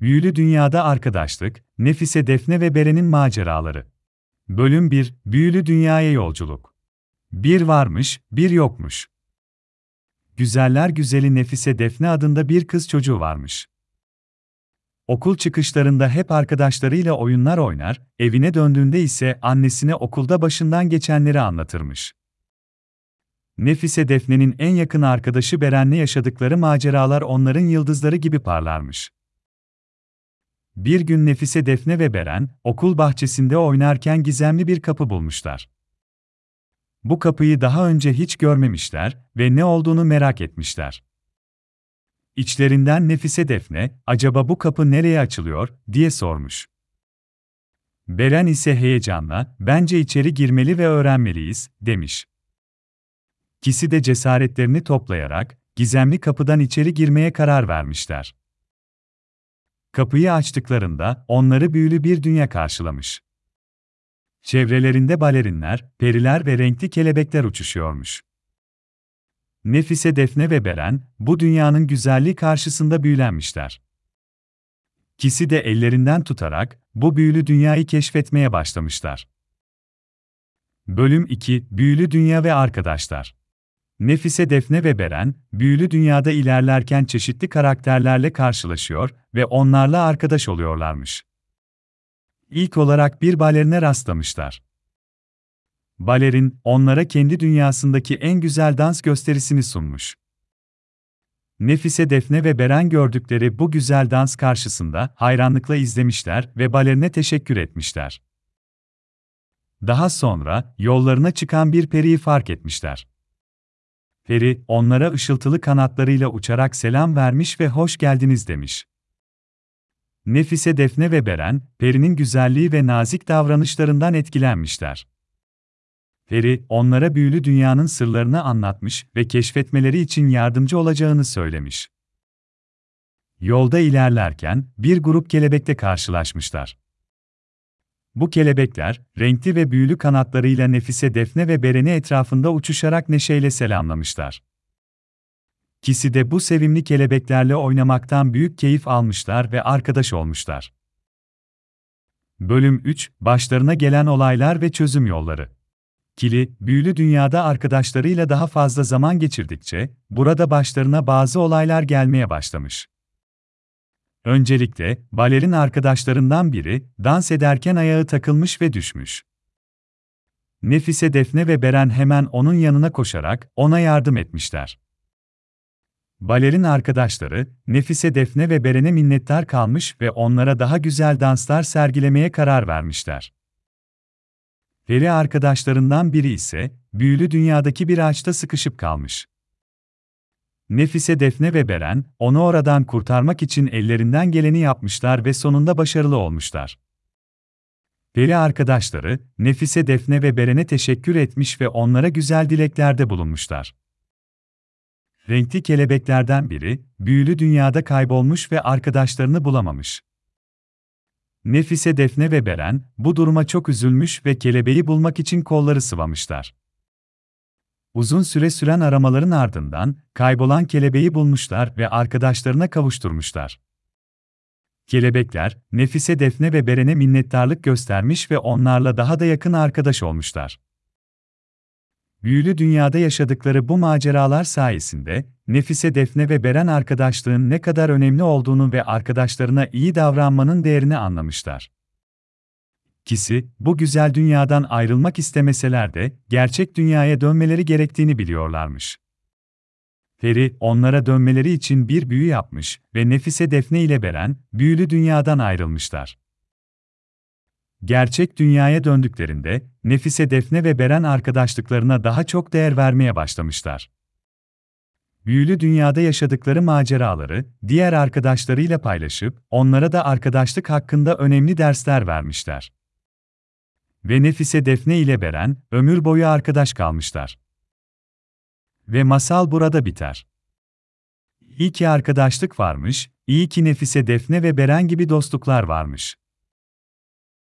Büyülü Dünyada Arkadaşlık, Nefise Defne ve Beren'in Maceraları. Bölüm 1, Büyülü Dünyaya Yolculuk. Bir varmış, bir yokmuş. Güzeller güzeli Nefise Defne adında bir kız çocuğu varmış. Okul çıkışlarında hep arkadaşlarıyla oyunlar oynar, evine döndüğünde ise annesine okulda başından geçenleri anlatırmış. Nefise Defne'nin en yakın arkadaşı Beren'le yaşadıkları maceralar onların yıldızları gibi parlarmış. Bir gün Nefise Defne ve Beren, okul bahçesinde oynarken gizemli bir kapı bulmuşlar. Bu kapıyı daha önce hiç görmemişler ve ne olduğunu merak etmişler. İçlerinden Nefise Defne, acaba bu kapı nereye açılıyor, diye sormuş. Beren ise heyecanla, bence içeri girmeli ve öğrenmeliyiz, demiş. İkisi de cesaretlerini toplayarak, gizemli kapıdan içeri girmeye karar vermişler. Kapıyı açtıklarında, onları büyülü bir dünya karşılamış. Çevrelerinde balerinler, periler ve renkli kelebekler uçuşuyormuş. Nefise Defne ve Beren, bu dünyanın güzelliği karşısında büyülenmişler. İkisi de ellerinden tutarak, bu büyülü dünyayı keşfetmeye başlamışlar. Bölüm 2, Büyülü Dünya ve Arkadaşlar Nefise Defne ve Beren, büyülü dünyada ilerlerken çeşitli karakterlerle karşılaşıyor ve onlarla arkadaş oluyorlarmış. İlk olarak bir balerine rastlamışlar. Balerin, onlara kendi dünyasındaki en güzel dans gösterisini sunmuş. Nefise Defne ve Beren gördükleri bu güzel dans karşısında hayranlıkla izlemişler ve balerine teşekkür etmişler. Daha sonra yollarına çıkan bir periyi fark etmişler. Peri, onlara ışıltılı kanatlarıyla uçarak selam vermiş ve hoş geldiniz demiş. Nefise Defne ve Beren, Peri'nin güzelliği ve nazik davranışlarından etkilenmişler. Peri, onlara büyülü dünyanın sırlarını anlatmış ve keşfetmeleri için yardımcı olacağını söylemiş. Yolda ilerlerken bir grup kelebekle karşılaşmışlar. Bu kelebekler, renkli ve büyülü kanatlarıyla Nefise Defne ve Beren'i etrafında uçuşarak neşeyle selamlamışlar. İkisi de bu sevimli kelebeklerle oynamaktan büyük keyif almışlar ve arkadaş olmuşlar. Bölüm 3, Başlarına gelen olaylar ve çözüm yolları. Kili, büyülü dünyada arkadaşlarıyla daha fazla zaman geçirdikçe, burada başlarına bazı olaylar gelmeye başlamış. Öncelikle, balerin arkadaşlarından biri, dans ederken ayağı takılmış ve düşmüş. Nefise Defne ve Beren hemen onun yanına koşarak, ona yardım etmişler. Balerin arkadaşları, Nefise Defne ve Beren'e minnettar kalmış ve onlara daha güzel danslar sergilemeye karar vermişler. Peri arkadaşlarından biri ise, büyülü dünyadaki bir ağaçta sıkışıp kalmış. Nefise Defne ve Beren, onu oradan kurtarmak için ellerinden geleni yapmışlar ve sonunda başarılı olmuşlar. Peri arkadaşları, Nefise Defne ve Beren'e teşekkür etmiş ve onlara güzel dileklerde bulunmuşlar. Renkli kelebeklerden biri, büyülü dünyada kaybolmuş ve arkadaşlarını bulamamış. Nefise Defne ve Beren, bu duruma çok üzülmüş ve kelebeği bulmak için kolları sıvamışlar. Uzun süre süren aramaların ardından, kaybolan kelebeği bulmuşlar ve arkadaşlarına kavuşturmuşlar. Kelebekler, Nefise Defne ve Beren'e minnettarlık göstermiş ve onlarla daha da yakın arkadaş olmuşlar. Büyülü dünyada yaşadıkları bu maceralar sayesinde, Nefise Defne ve Beren arkadaşlığın ne kadar önemli olduğunu ve arkadaşlarına iyi davranmanın değerini anlamışlar. İkisi, bu güzel dünyadan ayrılmak istemeseler de, gerçek dünyaya dönmeleri gerektiğini biliyorlarmış. Peri, onlara dönmeleri için bir büyü yapmış ve Nefise Defne ile Beren, büyülü dünyadan ayrılmışlar. Gerçek dünyaya döndüklerinde, Nefise Defne ve Beren arkadaşlıklarına daha çok değer vermeye başlamışlar. Büyülü dünyada yaşadıkları maceraları, diğer arkadaşlarıyla paylaşıp, onlara da arkadaşlık hakkında önemli dersler vermişler. Ve Nefise Defne ile Beren, ömür boyu arkadaş kalmışlar. Ve masal burada biter. İyi ki arkadaşlık varmış, iyi ki Nefise Defne ve Beren gibi dostluklar varmış.